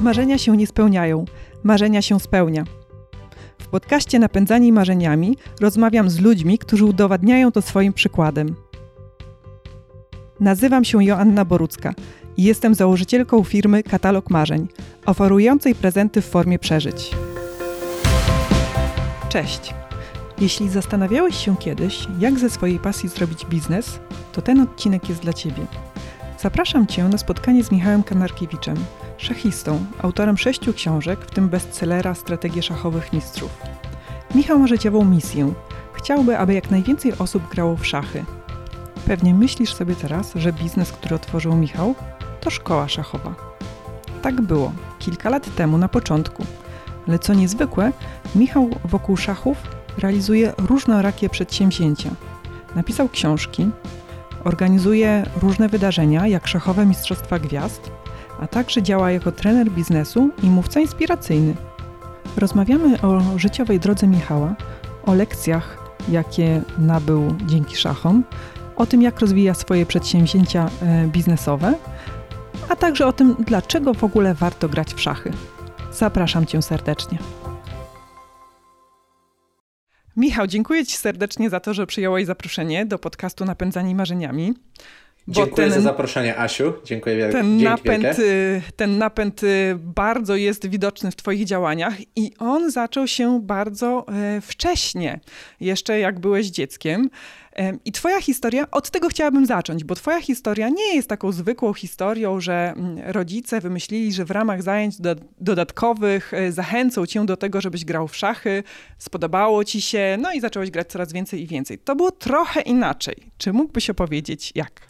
Marzenia się nie spełniają, marzenia się spełnia. W podcaście Napędzani Marzeniami rozmawiam z ludźmi, którzy udowadniają to swoim przykładem. Nazywam się Joanna Borucka i jestem założycielką firmy Katalog Marzeń, oferującej prezenty w formie przeżyć. Cześć! Jeśli zastanawiałeś się kiedyś, jak ze swojej pasji zrobić biznes, to ten odcinek jest dla Ciebie. Zapraszam Cię na spotkanie z Michałem Kanarkiewiczem, szachistą, autorem sześciu książek, w tym bestsellera Strategie szachowych mistrzów. Michał ma życiową misję. Chciałby, aby jak najwięcej osób grało w szachy. Pewnie myślisz sobie teraz, że biznes, który otworzył Michał, to szkoła szachowa. Tak było, kilka lat temu na początku. Ale co niezwykłe, Michał wokół szachów realizuje różnorakie przedsięwzięcia. Napisał książki, organizuje różne wydarzenia, jak szachowe Mistrzostwa Gwiazd, a także działa jako trener biznesu i mówca inspiracyjny. Rozmawiamy o życiowej drodze Michała, o lekcjach, jakie nabył dzięki szachom, o tym, jak rozwija swoje przedsięwzięcia e, biznesowe, a także o tym, dlaczego w ogóle warto grać w szachy. Zapraszam Cię serdecznie. Michał, dziękuję Ci serdecznie za to, że przyjąłeś zaproszenie do podcastu Napędzani Marzeniami. Dziękuję ten, za zaproszenie, Asiu. Dziękuję wielkie. Ten napęd, wielkie. ten napęd y, bardzo jest widoczny w Twoich działaniach i on zaczął się bardzo e, wcześnie, jeszcze jak byłeś dzieckiem. I Twoja historia, od tego chciałabym zacząć, bo Twoja historia nie jest taką zwykłą historią, że mm, rodzice wymyślili, że w ramach zajęć dodatkowych e, zachęcą Cię do tego, żebyś grał w szachy, spodobało Ci się, no i zacząłeś grać coraz więcej i więcej. To było trochę inaczej. Czy mógłbyś opowiedzieć, jak?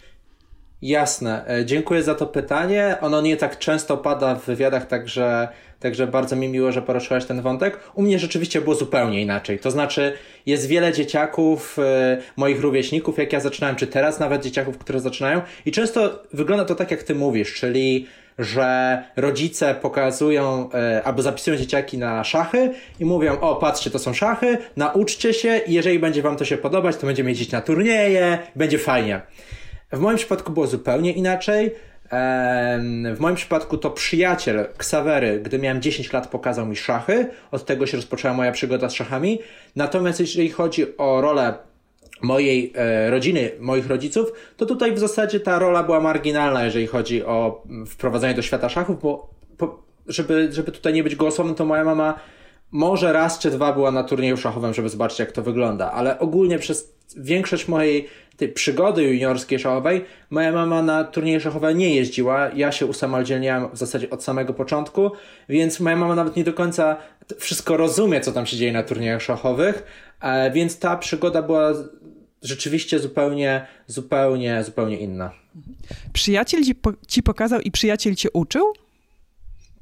Jasne. E, dziękuję za to pytanie. Ono nie tak często pada w wywiadach, także, także bardzo mi miło, że poruszyłaś ten wątek. U mnie rzeczywiście było zupełnie inaczej. To znaczy, jest wiele dzieciaków, e, moich rówieśników, jak ja zaczynałem, czy teraz nawet dzieciaków, które zaczynają, i często wygląda to tak, jak ty mówisz, czyli że rodzice pokazują e, albo zapisują dzieciaki na szachy i mówią: O, patrzcie, to są szachy, nauczcie się i jeżeli będzie wam to się podobać, to będziemy jeździć na turnieje, będzie fajnie. W moim przypadku było zupełnie inaczej. W moim przypadku to przyjaciel Ksawery, gdy miałem 10 lat, pokazał mi szachy. Od tego się rozpoczęła moja przygoda z szachami. Natomiast jeżeli chodzi o rolę mojej e, rodziny, moich rodziców, to tutaj w zasadzie ta rola była marginalna, jeżeli chodzi o wprowadzanie do świata szachów, bo żeby, żeby tutaj nie być głosowym, to moja mama może raz czy dwa była na turnieju szachowym, żeby zobaczyć, jak to wygląda, ale ogólnie przez większość mojej tej przygody juniorskiej szachowej moja mama na turnieje szachowe nie jeździła. Ja się usamodzielniałem w zasadzie od samego początku, więc moja mama nawet nie do końca wszystko rozumie, co tam się dzieje na turniejach szachowych, e, więc ta przygoda była rzeczywiście zupełnie, zupełnie, zupełnie inna. Przyjaciel ci, po, ci pokazał i przyjaciel cię uczył?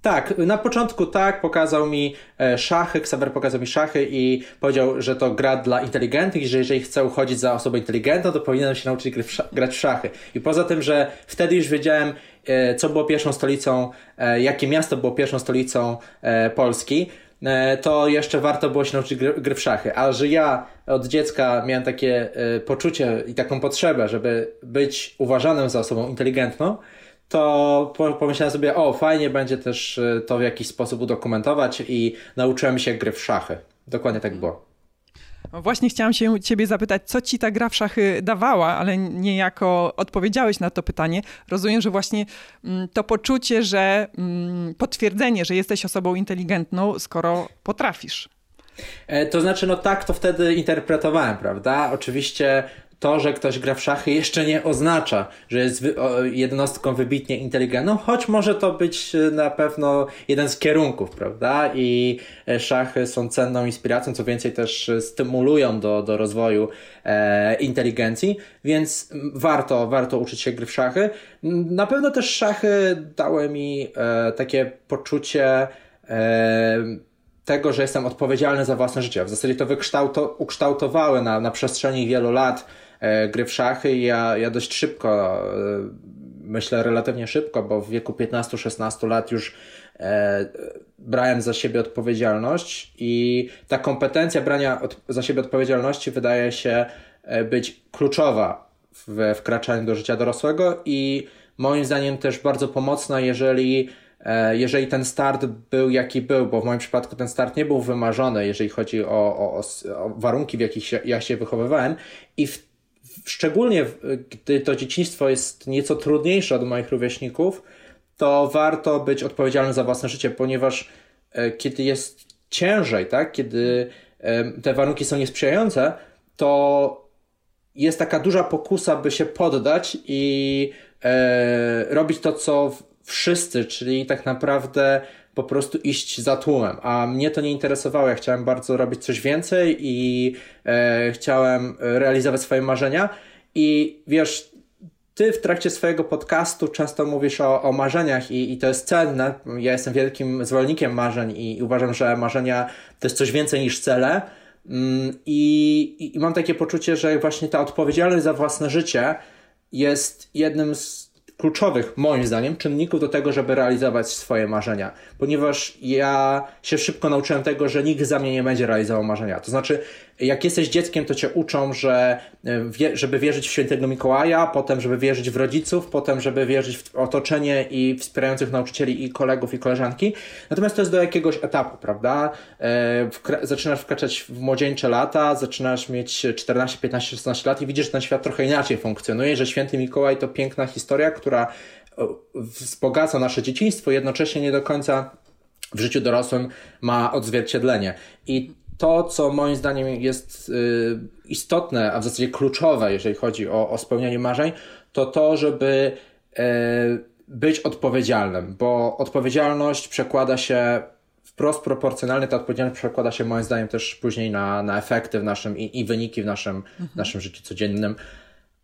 Tak, na początku tak, pokazał mi e, szachy, Xaver pokazał mi szachy i powiedział, że to gra dla inteligentnych że jeżeli chcę uchodzić za osobę inteligentną, to powinienem się nauczyć grać w szachy. I poza tym, że wtedy już wiedziałem, e, co było pierwszą stolicą, e, jakie miasto było pierwszą stolicą Polski, to jeszcze warto było się nauczyć gry w szachy. A że ja od dziecka miałem takie poczucie i taką potrzebę, żeby być uważanym za osobą inteligentną, to pomyślałem sobie, o fajnie będzie też e, to w jakiś sposób udokumentować i nauczyłem się gry w szachy. Dokładnie tak było. Właśnie chciałam się ciebie zapytać, co ci ta gra w szachy dawała, ale niejako odpowiedziałeś na to pytanie. Rozumiem, że właśnie mm, to poczucie, że mm, potwierdzenie, że jesteś osobą inteligentną, skoro potrafisz. E, to znaczy, no tak to wtedy interpretowałem, prawda? Oczywiście to, że ktoś gra w szachy jeszcze nie oznacza, że jest jednostką wybitnie inteligentną, choć może to być e, na pewno jeden z kierunków, prawda? I e, szachy są cenną inspiracją, co więcej też e, stymulują do, do rozwoju e, inteligencji, więc warto, warto uczyć się gry w szachy. Na pewno też szachy dały mi e, takie poczucie e, tego, że jestem odpowiedzialny za własne życie. W zasadzie to wykształto, ukształtowały na, na przestrzeni wielu lat gry w szachy i ja, ja dość szybko, e, myślę relatywnie szybko, bo w wieku 15-16 lat już e, brałem za siebie odpowiedzialność i ta kompetencja brania od, za siebie odpowiedzialności wydaje się być kluczowa w wkraczaniu do życia dorosłego i moim zdaniem też bardzo pomocna, jeżeli e, jeżeli ten start był jaki był, bo w moim przypadku ten start nie był wymarzony, jeżeli chodzi o, o, o warunki, w jakich się, ja się wychowywałem i w, szczególnie gdy to dzieciństwo jest nieco trudniejsze od moich rówieśników, to warto być odpowiedzialnym za własne życie, ponieważ e, kiedy jest ciężej, tak, kiedy te warunki są niesprzyjające, to jest taka duża pokusa, by się poddać i e, robić to, co wszyscy, czyli tak naprawdę po prostu iść za tłumem. A mnie to nie interesowało. Ja chciałem bardzo robić coś więcej i e, chciałem realizować swoje marzenia. I wiesz, ty w trakcie swojego podcastu często mówisz o, o marzeniach i, i to jest cenne. Ja jestem wielkim zwolennikiem marzeń i, uważam, że marzenia to jest coś więcej niż cele. Mm, I, I, mam takie poczucie, że właśnie ta odpowiedzialność za własne życie jest jednym z kluczowych, moim zdaniem, czynników do tego, żeby realizować swoje marzenia. Ponieważ ja się szybko nauczyłem tego, że nikt za mnie nie będzie realizował marzenia. To znaczy, jak jesteś dzieckiem, to cię uczą, że e, żeby wierzyć w świętego Mikołaja, potem, żeby wierzyć w rodziców, potem, żeby wierzyć w otoczenie i wspierających nauczycieli i kolegów i koleżanki. Natomiast to jest do jakiegoś etapu, prawda? E, zaczynasz wkraczać w młodzieńcze lata, zaczynasz mieć 14, 15, 16 lat i widzisz, że ten świat trochę inaczej funkcjonuje, że święty Mikołaj to piękna historia, która wzbogaca nasze dzieciństwo, jednocześnie nie do końca w życiu dorosłym ma odzwierciedlenie. I to, co moim zdaniem jest y, istotne, a w zasadzie kluczowe, jeżeli chodzi o, o spełnianie marzeń, to to, żeby y, być odpowiedzialnym, bo odpowiedzialność przekłada się wprost proporcjonalnie, ta odpowiedzialność przekłada się moim zdaniem też później na, na efekty w naszym i, i wyniki w naszym, mhm. naszym życiu codziennym.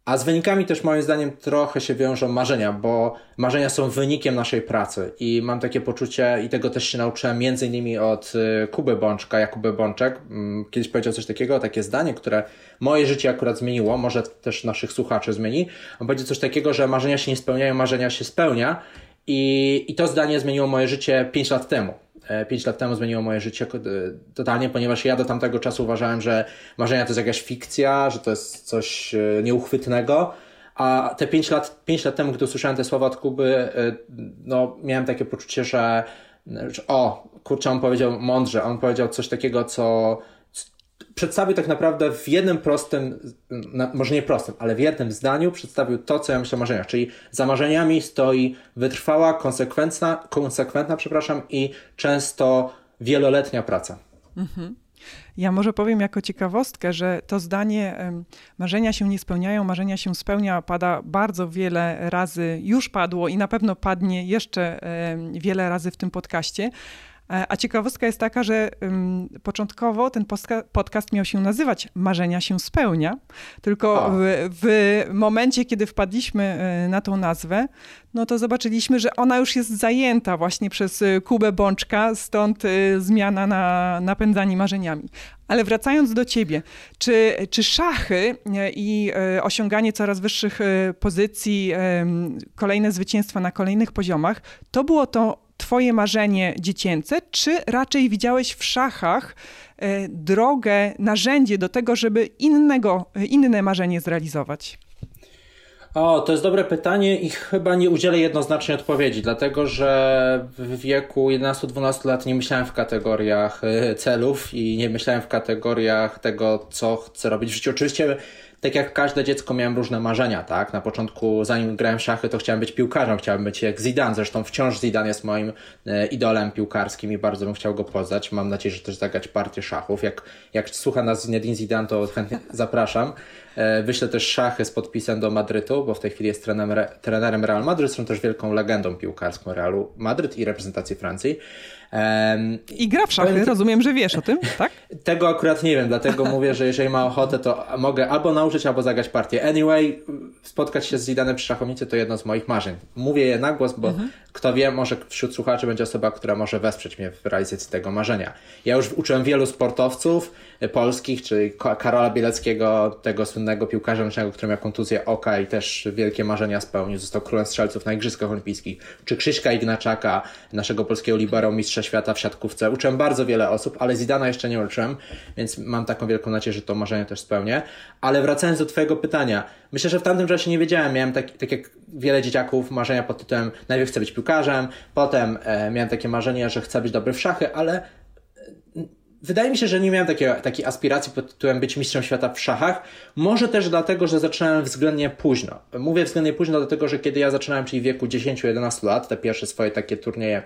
A z wynikami też moim zdaniem trochę się wiążą marzenia, bo marzenia są wynikiem naszej pracy i mam takie poczucie i tego też się nauczyłem między innymi od y, Kuby Bączka, Jakuby Bączek. Mm, kiedyś powiedział coś takiego, takie zdanie, które moje życie akurat zmieniło, może też naszych słuchaczy zmieni. On powiedział coś takiego, że marzenia się nie spełniają, marzenia się spełnia i, i to zdanie zmieniło moje życie 5 lat temu. 5 e, lat temu zmieniło moje życie e, totalnie, ponieważ ja do tamtego czasu uważałem, że marzenia to jest jakaś fikcja, że to jest coś e, nieuchwytnego. A te 5 lat, 5 lat temu, gdy usłyszałem te słowa od Kuby, no, miałem takie poczucie, że, że o, kurczę, on powiedział mądrze, on powiedział coś takiego, co, przedstawił tak naprawdę w jednym prostym, może nie prostym, ale w jednym zdaniu przedstawił to, co ja myślę o marzeniach. Czyli za marzeniami stoi wytrwała, konsekwentna, konsekwentna przepraszam, i często wieloletnia praca. Mhm. Ja może powiem jako ciekawostkę, że to zdanie marzenia się nie spełniają, marzenia się spełnia pada bardzo wiele razy, już padło i na pewno padnie jeszcze wiele razy w tym podcaście. E, a ciekawostka jest taka, że um, początkowo ten podcast miał się nazywać Marzenia się spełnia, tylko w, w, momencie, kiedy wpadliśmy e, na tą nazwę, no to zobaczyliśmy, że ona już jest zajęta właśnie przez e, Kubę Bączka, stąd zmiana na napędzanie marzeniami. Ale wracając do ciebie, czy, czy szachy i osiąganie coraz wyższych pozycji, kolejne zwycięstwa na kolejnych poziomach, to było to twoje marzenie dziecięce, czy raczej widziałeś w szachach e, drogę, narzędzie do tego, żeby innego, inne marzenie zrealizować? O, to jest dobre pytanie i chyba nie udzielę jednoznacznej odpowiedzi, dlatego że w wieku 11-12 lat nie myślałem w kategoriach e, celów i nie myślałem w kategoriach tego, co chcę robić w życiu. Oczywiście tak jak każde dziecko miałem różne marzenia, tak? Na początku, zanim grałem w szachy, to chciałem być piłkarzem, chciałem być jak Zidane, zresztą wciąż Zidane jest moim e, idolem piłkarskim i bardzo bym chciał go poznać. Mam nadzieję, że też zagrać partię szachów. Jak, jak słucha nas Zinedine Zidane, to chętnie zapraszam. E, wyślę też szachy z podpisem do Madrytu, bo w tej chwili jest trenerem, trenerem Real Madryt, są też wielką legendą piłkarską Realu Madryt i reprezentacji Francji. I gra w szachy, Powiem... rozumiem, że wiesz o tym, tak? Tego akurat nie wiem, dlatego mówię, że jeżeli ma ochotę, to mogę albo nauczyć, albo zagrać partię. Anyway, spotkać się z Zidanem przy szachownicy to jedno z moich marzeń. Mówię je na głos, bo mhm. kto wie, może wśród słuchaczy będzie osoba, która może wesprzeć mnie w realizacji tego marzenia. Ja już uczyłem wielu sportowców polskich, czyli Karola Bieleckiego, tego słynnego piłkarza ręcznego, który miał kontuzję oka i też wielkie marzenia spełnił. Został królem strzelców na Igrzyskach Olimpijskich. Czy Krzyśka Ignaczaka, naszego polskiego libero, mistrza świata w siatkówce. Uczyłem bardzo wiele osób, ale Zidana jeszcze nie uczyłem, więc mam taką wielką nadzieję, że to marzenie też spełnię. Ale wracając do Twojego pytania, myślę, że w tamtym czasie nie wiedziałem. Miałem tak, tak jak wiele dzieciaków marzenia pod tytułem najpierw chcę być piłkarzem, potem e, miałem takie marzenie, że chcę być dobry w szachy, ale wydaje mi się, że nie miałem takiej, takiej aspiracji pod tytułem być mistrzem świata w szachach. Może też dlatego, że zaczynałem względnie późno. Mówię względnie późno, dlatego że kiedy ja zaczynałem, czyli w wieku 10-11 lat, te pierwsze swoje takie turnieje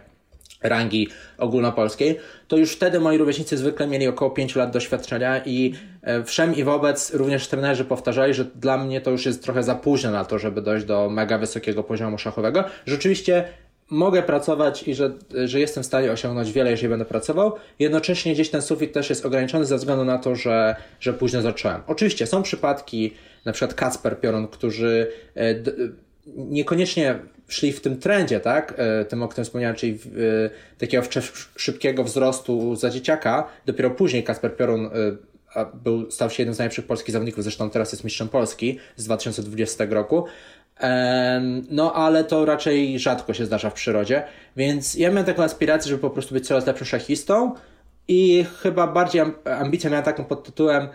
rangi ogólnopolskiej, to już wtedy moi rówieśnicy zwykle mieli około 5 lat doświadczenia i e, wszem i wobec również trenerzy powtarzali, że dla mnie to już jest trochę za późno na to, żeby dojść do mega wysokiego poziomu szachowego. Rzeczywiście mogę pracować i że, że jestem w stanie osiągnąć wiele, jeżeli będę pracował. Jednocześnie gdzieś ten sufit też jest ograniczony ze względu na to, że, że późno zacząłem. Oczywiście są przypadki, na przykład Kacper Piorun, którzy e, niekoniecznie szli w tym trendzie, tak? E, tym, o którym wspomniałem, czyli takiego szybkiego wzrostu za dzieciaka. Dopiero później Kasper Piorun był, stał się jednym z najlepszych polskich zawodników, zresztą teraz jest mistrzem Polski z 2020 roku. No, ale to raczej rzadko się zdarza w przyrodzie, więc ja miałem taką aspirację, żeby po prostu być coraz lepszym szachistą i chyba bardziej ambicją miałem taką pod tytułem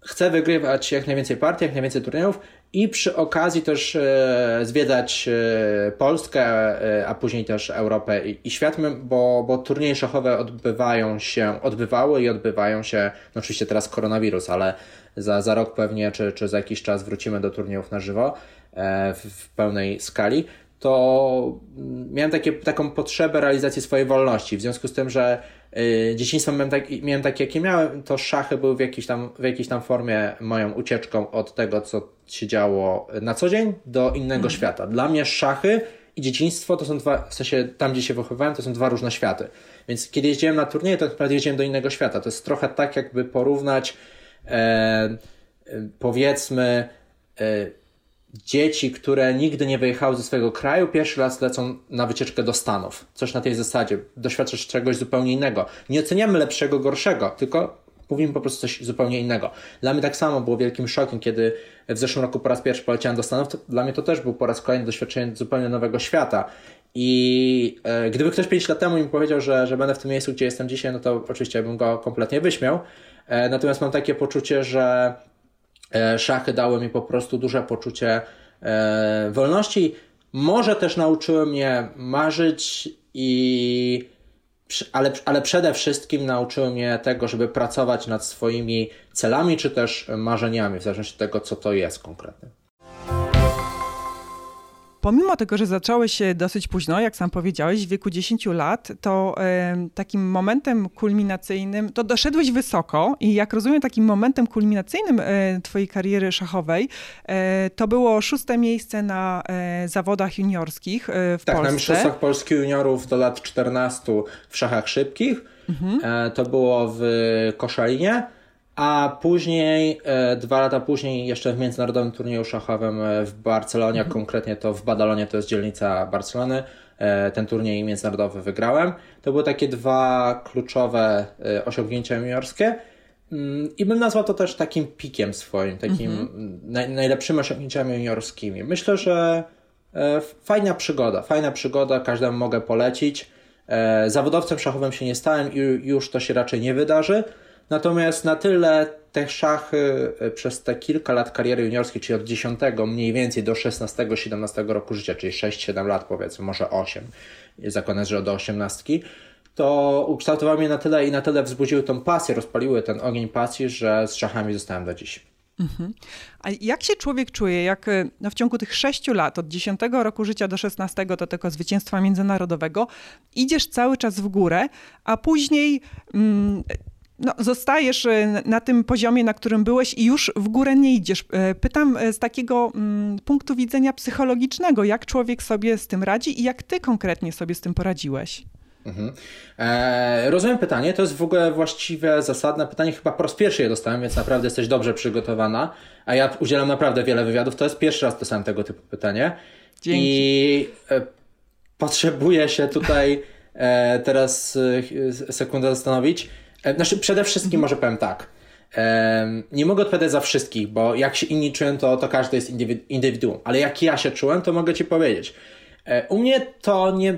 chcę wygrywać jak najwięcej partii, jak najwięcej turniejów i przy okazji też e, zwiedzać e, Polskę, e, a później też Europę i, i świat, bo, bo turnieje szachowe odbywają się, odbywały i odbywają się, no oczywiście teraz koronawirus, ale za, za rok pewnie, czy, czy za jakiś czas wrócimy do turniejów na żywo w, w pełnej skali to miałem takie, taką potrzebę realizacji swojej wolności. W związku z tym, że y, dzieciństwo miałem, tak, miałem takie, jakie miałem, to szachy były w jakiejś, tam, w jakiejś tam formie moją ucieczką od tego, co się działo na co dzień, do innego mhm. świata. Dla mnie szachy i dzieciństwo to są dwa, w sensie tam, gdzie się wychowywałem, to są dwa różne światy. Więc kiedy jeździłem na turnieje, to naprawdę jeździłem do innego świata. To jest trochę tak, jakby porównać e, e powiedzmy e, dzieci, które nigdy nie wyjechały ze swojego kraju, pierwszy raz lecą na wycieczkę do Stanów. Coś na tej zasadzie. Doświadczasz czegoś zupełnie innego. Nie oceniamy lepszego, gorszego, tylko mówimy po prostu coś zupełnie innego. Dla mnie tak samo było wielkim szokiem, kiedy w zeszłym roku po raz pierwszy poleciałem do Stanów. Dla mnie to też był po raz kolejny doświadczenie zupełnie nowego świata. I e, gdyby ktoś 5 lat temu mi powiedział, że, że będę w tym miejscu, gdzie jestem dzisiaj, no to oczywiście bym go kompletnie wyśmiał. E, natomiast mam takie poczucie, że szachy dały mi po prostu duże poczucie e, wolności. Może też nauczyły mnie marzyć i ale, ale przede wszystkim nauczyły mnie tego, żeby pracować nad swoimi celami czy też marzeniami, w zależności od tego, co to jest konkretnie. Pomimo tego, że zacząłeś się dosyć późno, jak sam powiedziałeś, w wieku 10 lat, to takim momentem kulminacyjnym, to doszedłeś wysoko i jak rozumiem, takim momentem kulminacyjnym e, twojej kariery szachowej e, to było szóste miejsce na e, zawodach juniorskich w tak, Polsce. Tak, na Mistrzostwach Polski Juniorów do lat 14 w szachach szybkich. Mhm. To było w Koszalinie a później, e, dwa lata później, jeszcze w międzynarodowym turnieju szachowym e, w Barcelonie, mhm. konkretnie to w Badalonie, to jest dzielnica Barcelony, e, ten turniej międzynarodowy wygrałem. To były takie dwa kluczowe osiągnięcia juniorskie. Mm, I bym nazwał to też takim pikiem swoim, takim mhm. naj, najlepszymi osiągnięciami juniorskimi. Myślę, że fajna przygoda, fajna przygoda, każdemu mogę polecić. Zawodowcem szachowym się nie stałem i już to się raczej nie wydarzy. Natomiast na tyle te szachy e, przez te kilka lat kariery juniorskiej, czyli od 10 mniej więcej do 16-17 roku życia, czyli 6-7 lat powiedzmy, może 8, zakładam, że do 18, to ukształtowały mnie na tyle i na tyle wzbudziły tą pasję, rozpaliły ten ogień pasji, że z szachami zostałem do dziś. Mhm. A jak się człowiek czuje, jak e, no w ciągu tych sześciu lat, od 10 roku życia do 16, do tego zwycięstwa międzynarodowego, idziesz cały czas w górę, a później mm, no, zostajesz e, na tym poziomie, na którym byłeś i już w górę nie idziesz. E, pytam e, z takiego mm, punktu widzenia psychologicznego, jak człowiek sobie z tym radzi i jak ty konkretnie sobie z tym poradziłeś? Mhm. Eee, rozumiem pytanie. To jest w ogóle właściwe, zasadne pytanie. Chyba po raz pierwszy je dostałem, więc naprawdę jesteś dobrze przygotowana. A ja udzielam naprawdę wiele wywiadów. To jest pierwszy raz dostałem tego typu pytanie. Dzięki. I e, potrzebuję się tutaj e, teraz e, sekundę zastanowić. E, znaczy, przede wszystkim może powiem tak. Nie mogę odpowiadać za wszystkich, bo jak się inni czują, to, to każdy jest indywiduum. Ale jak ja się czułem, to mogę ci powiedzieć. E, u mnie to nie. E,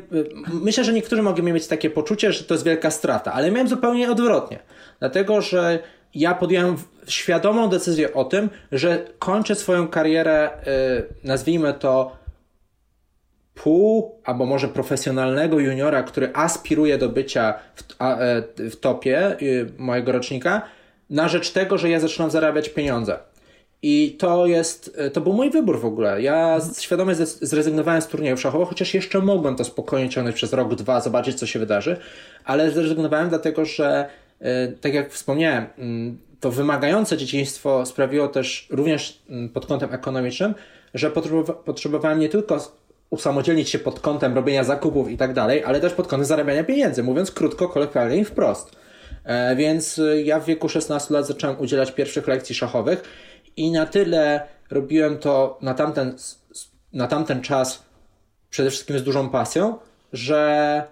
myślę, że niektórzy mogą mieć takie poczucie, że to jest wielka strata, ale miałem zupełnie odwrotnie. Dlatego, że ja podjąłem świadomą decyzję o tym, że kończę swoją karierę, nazwijmy to pół, albo może profesjonalnego juniora, który aspiruje do bycia w, w topie mojego rocznika, na rzecz tego, że ja zaczynam zarabiać pieniądze. I to jest, e, to był mój wybór w ogóle. Ja świadomie zrezygnowałem z turniejów szachowych, chociaż jeszcze mogłem to spokojnie ciągnąć przez rok, dwa, zobaczyć co się wydarzy, ale zrezygnowałem dlatego, że e, tak jak wspomniałem, mm, to wymagające dzieciństwo sprawiło też również mm, pod kątem ekonomicznym, że potrzebowałem nie tylko usamodzielnić się pod kątem robienia zakupów i tak dalej, ale też pod kątem zarabiania pieniędzy, mówiąc krótko, kolokwialnie i wprost. E, więc ja w wieku 16 lat zacząłem udzielać pierwszych lekcji szachowych i na tyle robiłem to na tamten, na tamten czas przede wszystkim z dużą pasją, że,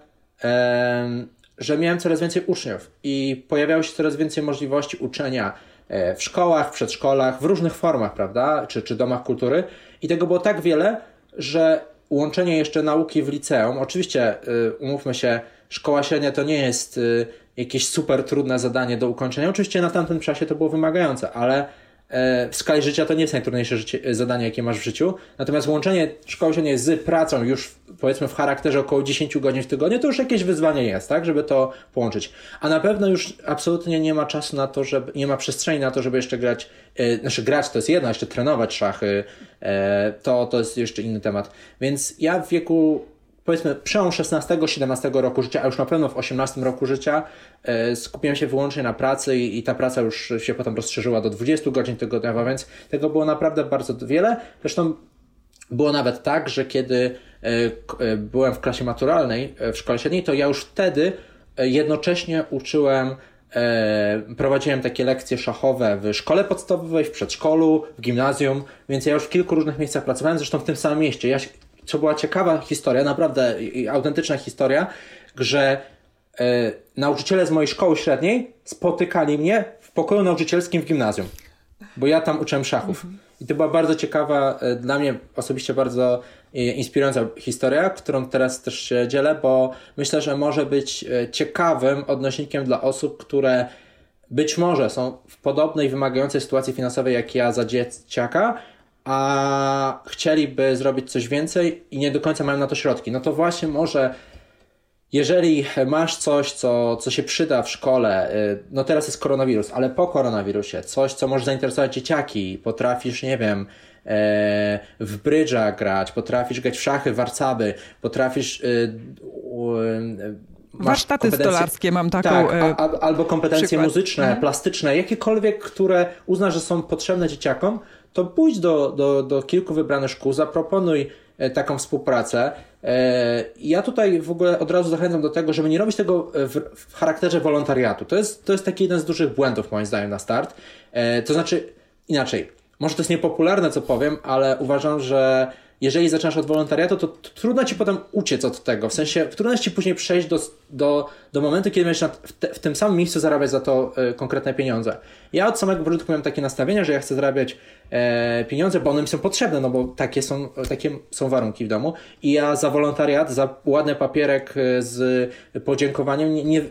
e, że miałem coraz więcej uczniów i pojawiało się coraz więcej możliwości uczenia e, w szkołach, w przedszkolach, w różnych formach, prawda, czy, czy domach kultury. I tego było tak wiele, że łączenie jeszcze nauki w liceum, oczywiście, y, umówmy się, szkoła średnia to nie jest y, jakieś super trudne zadanie do ukończenia. Oczywiście na tamtym czasie to było wymagające, ale w skali życia to nie jest najtrudniejsze życie, e, zadanie, jakie masz w życiu. Natomiast łączenie szkoły średniej z pracą już powiedzmy w charakterze około 10 godzin w tygodniu, to już jakieś wyzwanie jest, tak, żeby to połączyć. A na pewno już absolutnie nie ma czasu na to, żeby, nie ma przestrzeni na to, żeby jeszcze grać, yy, znaczy grać to jest jedno, jeszcze trenować szachy, to, to jest jeszcze inny temat. Więc ja w wieku powiedzmy przełom 16-17 roku życia, a już na pewno w 18 roku życia e, skupiłem się wyłącznie na pracy i, ta praca już się potem rozszerzyła do 20 godzin tygodniowo, więc tego było naprawdę bardzo wiele. Zresztą było nawet tak, że kiedy e, e, byłem w klasie maturalnej w szkole średniej, to ja już wtedy jednocześnie uczyłem prowadziłem takie lekcje szachowe w szkole podstawowej, w przedszkolu, w gimnazjum, więc ja już w kilku różnych miejscach pracowałem, zresztą w tym samym mieście. Ja co była ciekawa historia, naprawdę autentyczna historia, że e, nauczyciele z mojej szkoły średniej spotykali mnie w pokoju nauczycielskim w gimnazjum, bo ja tam uczyłem szachów. I to była bardzo ciekawa, e, dla mnie osobiście bardzo e, inspirująca historia, którą teraz też się dzielę, bo myślę, że może być ciekawym odnośnikiem dla osób, które być może są w podobnej wymagającej sytuacji finansowej jak ja za dzieciaka, a chcieliby zrobić coś więcej i nie do końca mają na to środki. No to właśnie może jeżeli masz coś, co, co się przyda w szkole, y, no teraz jest koronawirus, ale po koronawirusie, coś, co może zainteresować dzieciaki, potrafisz, nie wiem, e, w brydża grać, potrafisz grać w szachy, warcaby, potrafisz y, Warsztaty stolarskie mam taką. Tak, a, a, albo kompetencje przykład. muzyczne, mhm. plastyczne, jakiekolwiek, które uznasz, że są potrzebne dzieciakom, to pójdź do, do, do kilku wybranych szkół, zaproponuj e, taką współpracę. E, ja tutaj w ogóle od razu zachęcam do tego, żeby nie robić tego w, w charakterze wolontariatu. To jest, to jest taki jeden z dużych błędów, moim zdaniem, na start. E, to znaczy, inaczej, może to jest niepopularne, co powiem, ale uważam, że jeżeli zaczynasz od wolontariatu, to, trudno ci potem uciec od tego. W sensie, trudno ci później przejść do, do, do momentu, kiedy będziesz w, te, w, tym samym miejscu zarabiać za to y, konkretne pieniądze. Ja od samego początku miałem takie nastawienie, że ja chcę zarabiać e, pieniądze, bo one mi są potrzebne, no bo takie są, takie są warunki w domu. I ja za wolontariat, za ładny papierek e, z podziękowaniem nie, nie,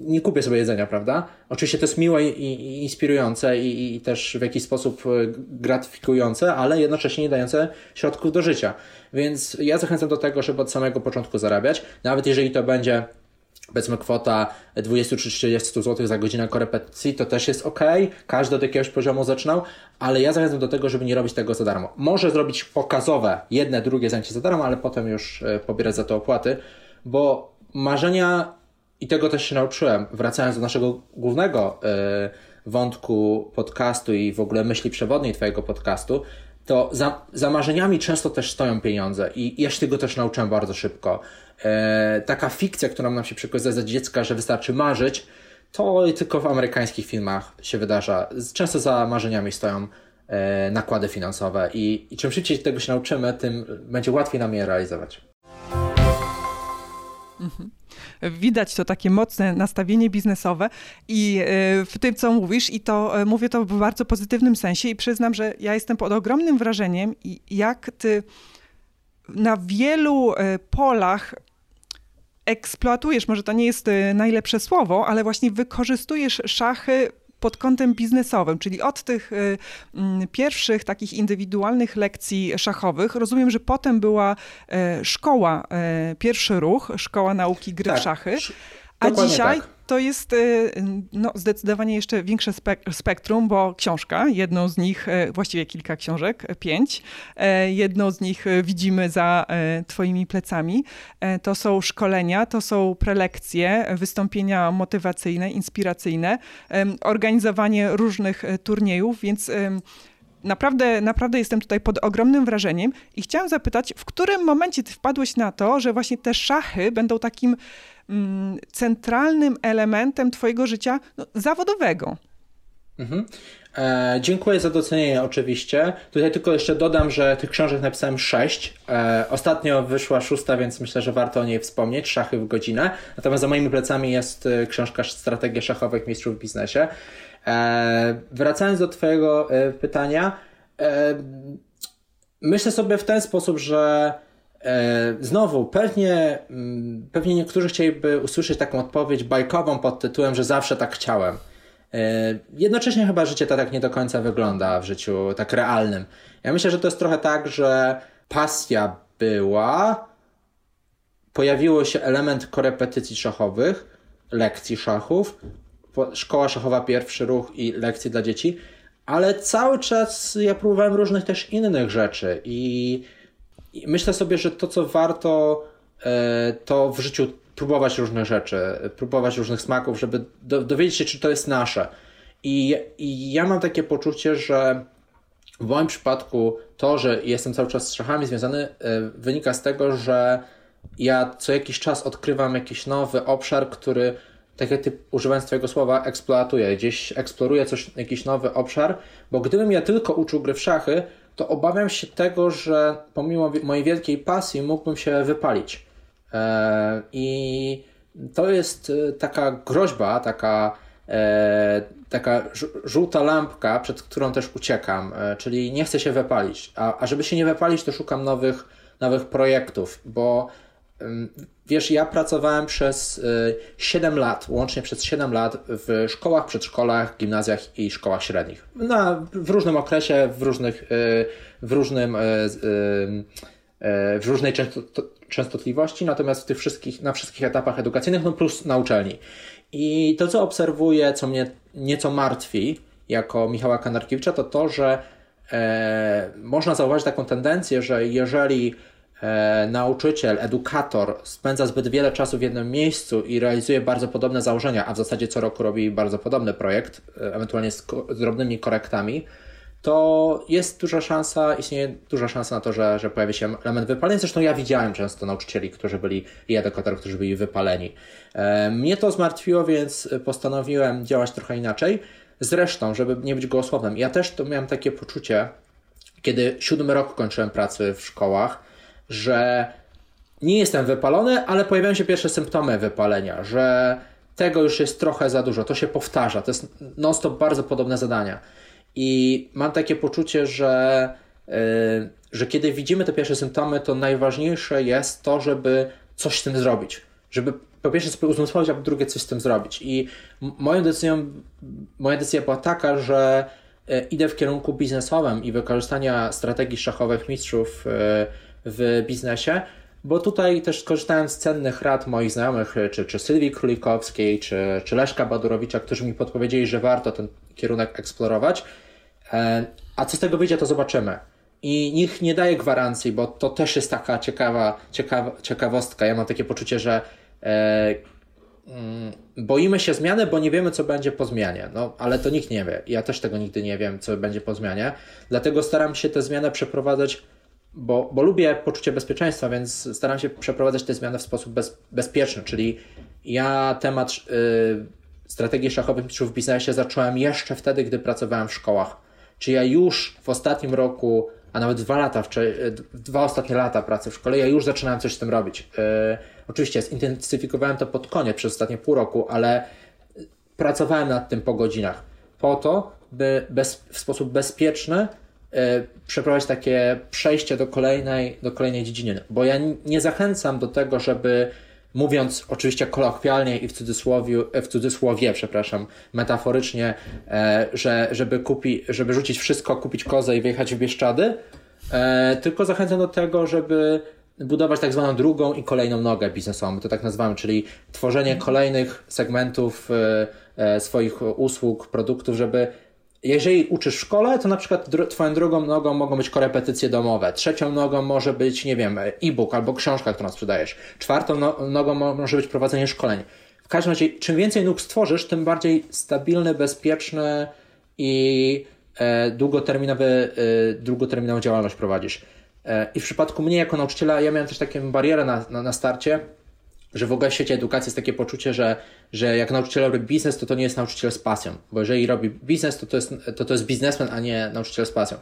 nie kupię sobie jedzenia, prawda? Oczywiście to jest miłe i, i inspirujące i, i, też w jakiś sposób e, gratyfikujące, ale jednocześnie nie dające środków do życia. Więc ja zachęcam do tego, żeby od samego początku zarabiać, nawet jeżeli to będzie powiedzmy kwota 20 czy 30 zł za godzinę korepetycji, to też jest ok. Każdy od jakiegoś poziomu zaczynał, ale ja zachęcam do tego, żeby nie robić tego za darmo. Może zrobić pokazowe, jedne, drugie zajęcie za darmo, ale potem już e, pobierać za to opłaty, bo marzenia i tego też się nauczyłem, wracając do naszego głównego e, wątku podcastu i w ogóle myśli przewodniej Twojego podcastu, to za, za marzeniami często też stoją pieniądze i ja się tego też nauczyłem bardzo szybko. E, taka fikcja, która nam się przekazuje za dziecka, że wystarczy marzyć, to tylko w amerykańskich filmach się wydarza. Często za marzeniami stoją e, nakłady finansowe i, i czym szybciej tego się nauczymy, tym będzie łatwiej nam je realizować. Mhm widać to takie mocne nastawienie biznesowe i e, w tym, co mówisz, i to e, mówię to w bardzo pozytywnym sensie i przyznam, że ja jestem pod ogromnym wrażeniem, jak ty na wielu e, polach eksploatujesz, może to nie jest najlepsze słowo, ale właśnie wykorzystujesz szachy pod kątem biznesowym, czyli od tych y, mm, pierwszych takich indywidualnych lekcji szachowych. Rozumiem, że potem była e, szkoła, e, pierwszy ruch, szkoła nauki gry tak, w szachy. A dzisiaj tak to jest y, no, zdecydowanie jeszcze większe spektrum, bo książka, jedną z nich, y, właściwie kilka książek, pięć, y, jedną z nich widzimy za Twoimi plecami. To są szkolenia, to są prelekcje, wystąpienia motywacyjne, inspiracyjne, organizowanie różnych turniejów, więc naprawdę, naprawdę jestem tutaj pod ogromnym wrażeniem i chciałam zapytać, w którym momencie ty wpadłeś na to, że właśnie te szachy będą takim centralnym elementem twojego życia no, zawodowego? Mhm. E, dziękuję za docenienie oczywiście. Tutaj tylko jeszcze dodam, że tych książek napisałem sześć. E, ostatnio wyszła szósta, więc myślę, że warto o niej wspomnieć. Szachy w godzinę. Natomiast za moimi plecami jest e, książka Strategia szachowych mistrzów w biznesie. E, wracając do Twojego e, pytania, e, myślę sobie w ten sposób, że znowu pewnie, mm, pewnie niektórzy chcieliby usłyszeć taką odpowiedź bajkową pod tytułem, że zawsze tak chciałem. Jednocześnie chyba życie to tak nie do końca wygląda w życiu tak realnym. Ja myślę, że to jest trochę tak, że pasja była, pojawiło się element korepetycji szachowych, lekcji szachów, szkoła szachowa pierwszy ruch i lekcje dla dzieci, ale cały czas ja próbowałem różnych też innych rzeczy i, i myślę sobie, że to co warto e, to w życiu próbować różnych rzeczy, próbować różnych smaków, żeby do, dowiedzieć się, czy to jest nasze. I, I ja mam takie poczucie, że w moim przypadku to, że jestem cały czas z szachami związany, e, wynika z tego, że ja co jakiś czas odkrywam jakiś nowy obszar, który tak jak ty używając twojego słowa, eksploatuje, gdzieś eksploruje coś, jakiś nowy obszar, bo gdybym ja tylko uczył gry w szachy, to obawiam się tego, że pomimo mojej wielkiej pasji mógłbym się wypalić. E, I to jest e, taka groźba, taka, e, taka żółta lampka, przed którą też uciekam, czyli nie chcę się wypalić. A, a żeby się nie wypalić, to szukam nowych, nowych projektów, bo Wiesz, ja pracowałem przez 7 y, lat, łącznie przez 7 lat w szkołach, przedszkolach, gimnazjach i szkołach średnich. Na, w różnym okresie, w, różnych, y, w, różnym, y, w różnej częstotliwości, natomiast w tych wszystkich, na wszystkich etapach edukacyjnych, no plus na uczelni. I to, co obserwuję, co mnie nieco martwi, jako Michała Kanarkiewicza, to to, że e, można zauważyć taką tendencję, że jeżeli e, nauczyciel, edukator spędza zbyt wiele czasu w jednym miejscu i realizuje bardzo podobne założenia, a w zasadzie co roku robi bardzo podobny projekt, e, ewentualnie z, drobnymi korektami, to jest duża szansa, istnieje duża szansa na to, że, że pojawi się element wypalenia. Zresztą ja widziałem często nauczycieli, którzy byli i edukatorów, którzy byli wypaleni. E, mnie to zmartwiło, więc postanowiłem działać trochę inaczej. Zresztą, żeby nie być gołosłownym, ja też to miałem takie poczucie, kiedy siódmy rok kończyłem pracy w szkołach, że nie jestem wypalony, ale pojawiają się pierwsze symptomy wypalenia, że tego już jest trochę za dużo, to się powtarza, to jest non-stop bardzo podobne zadania. I mam takie poczucie, że, yy, że kiedy widzimy te pierwsze symptomy, to najważniejsze jest to, żeby coś z tym zrobić. Żeby po pierwsze sobie uzmysłowić, a po drugie coś z tym zrobić. I moją decyzją, moja decyzja była taka, że yy, idę w kierunku biznesowym i wykorzystania strategii szachowych mistrzów yy, w biznesie, bo tutaj też skorzystałem z cennych rad moich znajomych, czy, czy Sylwii Królikowskiej, czy, czy Leszka Badurowicza, którzy mi podpowiedzieli, że warto ten kierunek eksplorować. E, a co z tego wyjdzie, to zobaczymy. I nikt nie daje gwarancji, bo to też jest taka ciekawa, ciekawa ciekawostka. Ja mam takie poczucie, że e, mm, boimy się zmiany, bo nie wiemy, co będzie po zmianie. No, ale to nikt nie wie. Ja też tego nigdy nie wiem, co będzie po zmianie. Dlatego staram się tę zmianę przeprowadzać bo, bo lubię poczucie bezpieczeństwa, więc staram się przeprowadzać te zmiany w sposób bez, bezpieczny, czyli ja temat y, strategii szachowych mistrzów w biznesie zacząłem jeszcze wtedy, gdy pracowałem w szkołach. Czy ja już w ostatnim roku, a nawet dwa lata, dwa ostatnie lata pracy w szkole, ja już zaczynałem coś z tym robić. Y, oczywiście zintensyfikowałem to pod koniec przez ostatnie pół roku, ale pracowałem nad tym po godzinach. Po to, by bez, w sposób bezpieczny przeprowadzić takie przejście do kolejnej, do kolejnej dziedziny. Bo ja nie zachęcam do tego, żeby mówiąc oczywiście kolokwialnie i w cudzysłowie, w cudzysłowie przepraszam, metaforycznie, e, że żeby, kupi, żeby rzucić wszystko, kupić kozę i wyjechać w Bieszczady, e, tylko zachęcam do tego, żeby budować tak zwaną drugą i kolejną nogę biznesową, to tak nazywamy, czyli tworzenie kolejnych segmentów e, swoich usług, produktów, żeby jeżeli uczysz w szkole, to na przykład dr twoją drugą nogą mogą być korepetycje domowe, trzecią nogą może być, nie wiem, e-book albo książka, którą sprzedajesz, czwartą no nogą może być prowadzenie szkoleń. W każdym razie, czym więcej nóg stworzysz, tym bardziej stabilny, bezpieczny i e, długoterminowy, e, długoterminową działalność prowadzisz. E, I w przypadku mnie jako nauczyciela, ja miałem też taką barierę na, na, na starcie, że w ogóle w świecie edukacji jest takie poczucie, że, że jak nauczyciel robi biznes, to to nie jest nauczyciel z pasją, bo jeżeli robi biznes, to to jest, to, to jest biznesmen, a nie nauczyciel z pasją.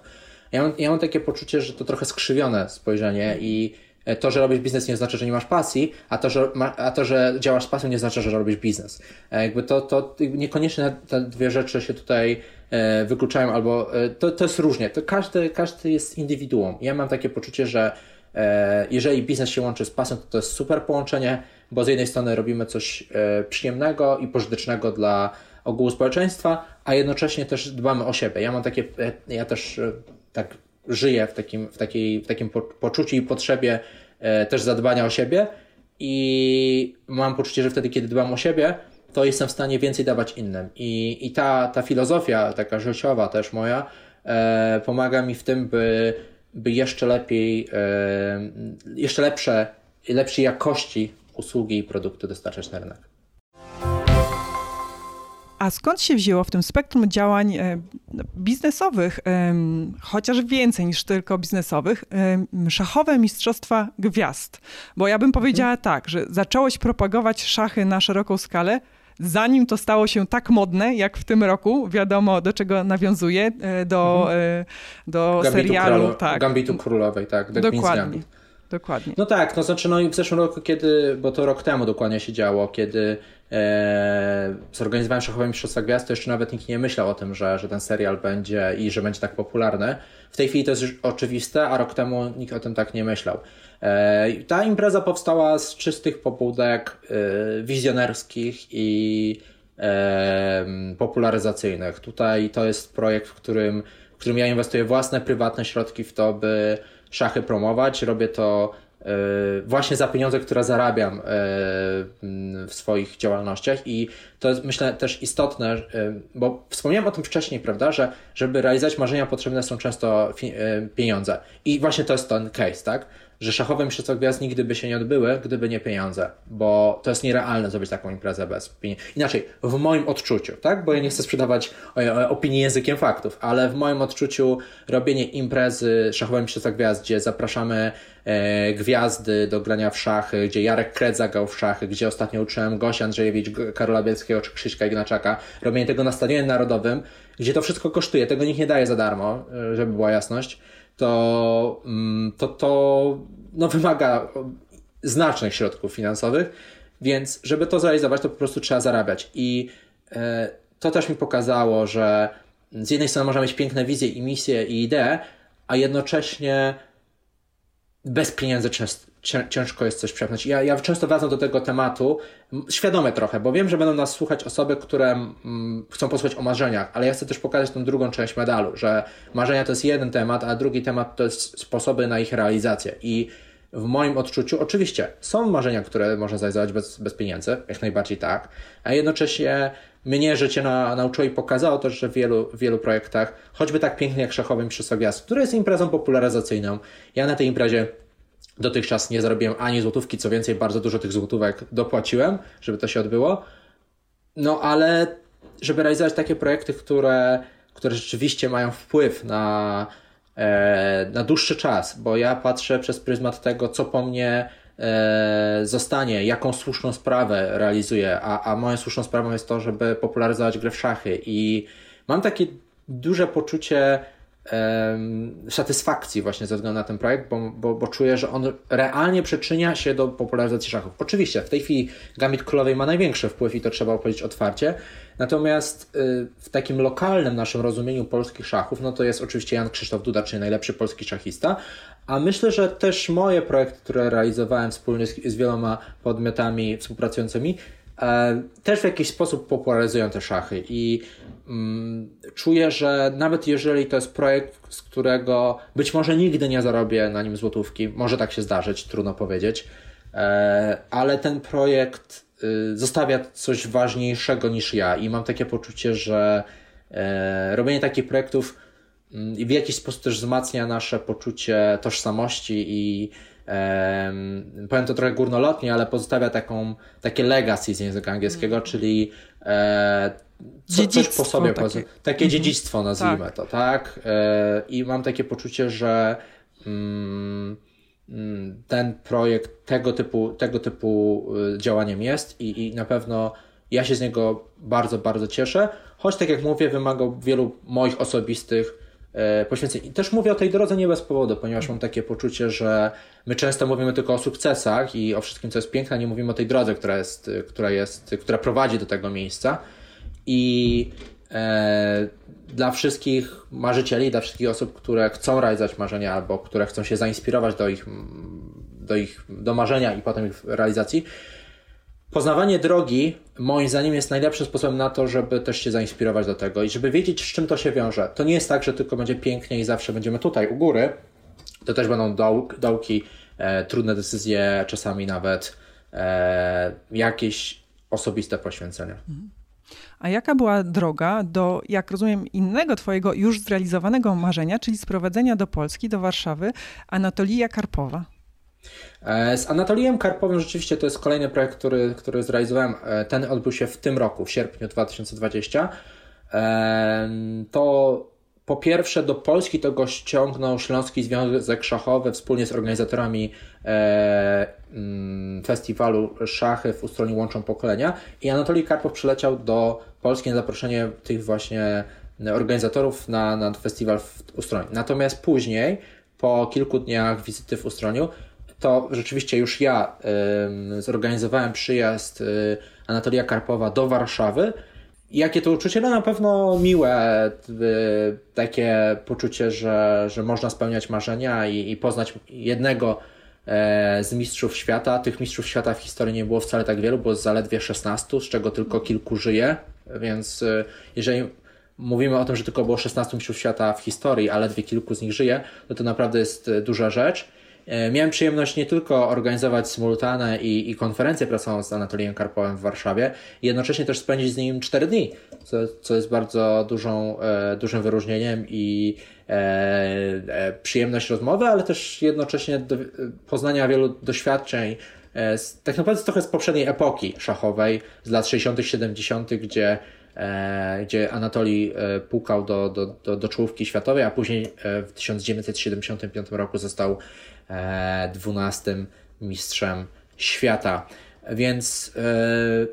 Ja mam, ja mam takie poczucie, że to trochę skrzywione spojrzenie i to, że robisz biznes nie znaczy, że nie masz pasji, a to, że, ma, a to, że działasz z pasją nie znaczy, że robisz biznes. E, jakby to, to niekoniecznie te dwie rzeczy się tutaj e, wykluczają, albo e, to, to jest różnie. To każdy, każdy jest indywiduum. Ja mam takie poczucie, że jeżeli biznes się łączy z pasją, to to jest super połączenie, bo z jednej strony robimy coś e, przyjemnego i pożytecznego dla ogółu społeczeństwa, a jednocześnie też dbamy o siebie. Ja mam takie, e, ja też e, tak żyję w takim, w takiej, w takim poczuciu i potrzebie też zadbania o siebie i mam poczucie, że wtedy, kiedy dbam o siebie, to jestem w stanie więcej dawać innym. I, i ta, ta filozofia, taka życiowa też moja, e, pomaga mi w tym, by, by jeszcze lepiej, e, jeszcze lepsze, lepszej jakości usługi i produkty dostarczać na rynek. A skąd się wzięło w tym spektrum działań e, biznesowych, chociaż więcej niż tylko biznesowych, szachowe mistrzostwa gwiazd? Bo ja bym powiedziała mhm. tak, że zacząłeś propagować szachy na szeroką skalę, zanim to stało się tak modne, jak w tym roku. Wiadomo, do czego nawiązuje, e, do, mhm. E, do Gambitu serialu. Królo, tak. Gambitu Królowej, tak. The Dokładnie. Dokładnie. No tak, no znaczy no i w zeszłym roku, kiedy, bo to rok temu dokładnie się działo, kiedy e, zorganizowałem szachowe Mistrzostwa Gwiazd, to jeszcze nawet nikt nie myślał o tym, że, że ten serial będzie i że będzie tak popularny. W tej chwili to jest oczywiste, a rok temu nikt o tym tak nie myślał. E, ta impreza powstała z czystych pobudek e, wizjonerskich i e, popularyzacyjnych. Tutaj to jest projekt, w którym, w którym ja inwestuję własne, prywatne środki w to, by szachy promować. Robię to e, właśnie za pieniądze, które zarabiam e, w swoich działalnościach. I to jest myślę też istotne, e, bo wspomniałem o tym wcześniej, prawda, że żeby realizować marzenia potrzebne są często pieniądze. I właśnie to jest ten case, tak, że szachowe mistrzostwa gwiazd nigdy by się nie odbyły, gdyby nie pieniądze, bo to jest nierealne zrobić taką imprezę bez pieniędzy. Inaczej, w moim odczuciu, tak? Bo ja nie chcę sprzedawać opinii językiem faktów, ale w moim odczuciu robienie imprezy szachowe mistrzostwa gwiazd, gdzie zapraszamy e, gwiazdy do grania w szachy, gdzie Jarek Kret zagrał w szachy, gdzie ostatnio uczyłem Gosia Andrzejewicz, Karola Bielskiego czy Krzyśka Ignaczaka, robienie tego na Stadionie Narodowym, gdzie to wszystko kosztuje, tego nikt nie daje za darmo, e, żeby była jasność to, mm, to, to no, wymaga znacznych środków finansowych, więc żeby to zrealizować, to po prostu trzeba zarabiać. I e, to też mi pokazało, że z jednej strony można mieć piękne wizje i misje i idee, a jednocześnie bez pieniędzy ciężko jest coś przepchnąć. Ja, ja często wracam do tego tematu, świadome trochę, bo wiem, że będą nas słuchać osoby, które chcą posłuchać o marzeniach, ale ja chcę też pokazać tą drugą część medalu, że marzenia to jest jeden temat, a drugi temat to jest sposoby na ich realizację. I w moim odczuciu, oczywiście, są marzenia, które można zrealizować bez, bez pieniędzy, jak najbardziej tak, a jednocześnie mnie życie na, nauczyło i pokazało też, że w wielu, wielu projektach, choćby tak pięknie jak Szachowym Mistrzostwa Gwiazd, które jest imprezą popularyzacyjną, ja na tej imprezie dotychczas nie zarobiłem ani złotówki, co więcej, bardzo dużo tych złotówek dopłaciłem, żeby to się odbyło. No ale żeby realizować takie projekty, które, które rzeczywiście mają wpływ na, e, na dłuższy czas, bo ja patrzę przez pryzmat tego, co po mnie e, zostanie, jaką słuszną sprawę realizuję, a, a moją słuszną sprawą jest to, żeby popularyzować grę w szachy i mam takie duże poczucie satysfakcji właśnie ze względu na ten projekt, bo, bo, bo czuję, że on realnie przyczynia się do popularyzacji szachów. Oczywiście w tej chwili Gambit Królowej ma największy wpływ i to trzeba powiedzieć otwarcie, natomiast y, w takim lokalnym naszym rozumieniu polskich szachów, no to jest oczywiście Jan Krzysztof Duda, czyli najlepszy polski szachista, a myślę, że też moje projekty, które realizowałem wspólnie z, z wieloma podmiotami współpracującymi, też w jakiś sposób popularyzują te szachy i mm, czuję, że nawet jeżeli to jest projekt, z którego być może nigdy nie zarobię na nim złotówki, może tak się zdarzyć, trudno powiedzieć, e, ale ten projekt y, zostawia coś ważniejszego niż ja i mam takie poczucie, że e, robienie takich projektów mm, w jakiś sposób też wzmacnia nasze poczucie tożsamości i um, powiem to trochę górnolotnie, ale pozostawia taką, takie legacy z języka angielskiego, mm. czyli e, co, coś po sobie, takie, takie mhm. dziedzictwo nazwijmy tak. to, tak? E, I mam takie poczucie, że mm, mm, ten projekt tego typu, tego typu y, działaniem jest i, i na pewno ja się z niego bardzo, bardzo cieszę, choć tak jak mówię, wymagał wielu moich osobistych poświęceń. I też mówię o tej drodze nie bez powodu, ponieważ mam takie poczucie, że my często mówimy tylko o sukcesach i o wszystkim, co jest piękne, a nie mówimy o tej drodze, która jest, która jest, która prowadzi do tego miejsca i e, dla wszystkich marzycieli, dla wszystkich osób, które chcą realizować marzenia albo które chcą się zainspirować do ich, do ich do marzenia i potem ich realizacji, Poznawanie drogi, moim zdaniem, jest najlepszym sposobem na to, żeby też się zainspirować do tego i żeby wiedzieć, z czym to się wiąże. To nie jest tak, że tylko będzie pięknie i zawsze będziemy tutaj u góry. To też będą dołki, dołki e, trudne decyzje, czasami nawet e, jakieś osobiste poświęcenia. A jaka była droga do, jak rozumiem, innego Twojego już zrealizowanego marzenia, czyli sprowadzenia do Polski, do Warszawy, Anatolija Karpowa? E, z Anatolijem Karpowym rzeczywiście to jest kolejny projekt, który, który zrealizowałem. E, ten odbył się w tym roku, w sierpniu 2020. E, to po pierwsze do Polski to go ściągnął Śląski Związek Szachowy wspólnie z organizatorami mm, festiwalu Szachy w Ustroni Łączą Pokolenia i Anatolij Karpow przyleciał do Polski na zaproszenie tych właśnie organizatorów na, na festiwal w Ustroni. Natomiast później, po kilku dniach wizyty w Ustroniu, to rzeczywiście już ja zorganizowałem przyjazd y, Anatolia Karpowa do Warszawy. Jakie to uczucie? No na pewno miłe, y, takie poczucie, że, że można spełniać marzenia i, i poznać jednego e, z mistrzów świata. Tych mistrzów świata w historii nie było wcale tak wielu, było zaledwie 16, z czego tylko kilku żyje, więc y, jeżeli mówimy o tym, że tylko było 16 mistrzów świata w historii, a ledwie kilku z nich żyje, no to naprawdę jest duża rzecz. E, miałem przyjemność nie tylko organizować symultanę i, i konferencję prasową z Anatolijem Karpowem w Warszawie, jednocześnie też spędzić z nim 4 dni, co, co jest bardzo dużą, e, dużym wyróżnieniem i e, e, przyjemność rozmowy, ale też jednocześnie do, poznania wielu doświadczeń, e, z, tak naprawdę trochę z poprzedniej epoki szachowej, z lat 60., 70., gdzie gdzie Anatolii pukał do, do, do, do czołówki światowej, a później w 1975 roku został E, dwunastym mistrzem świata. Więc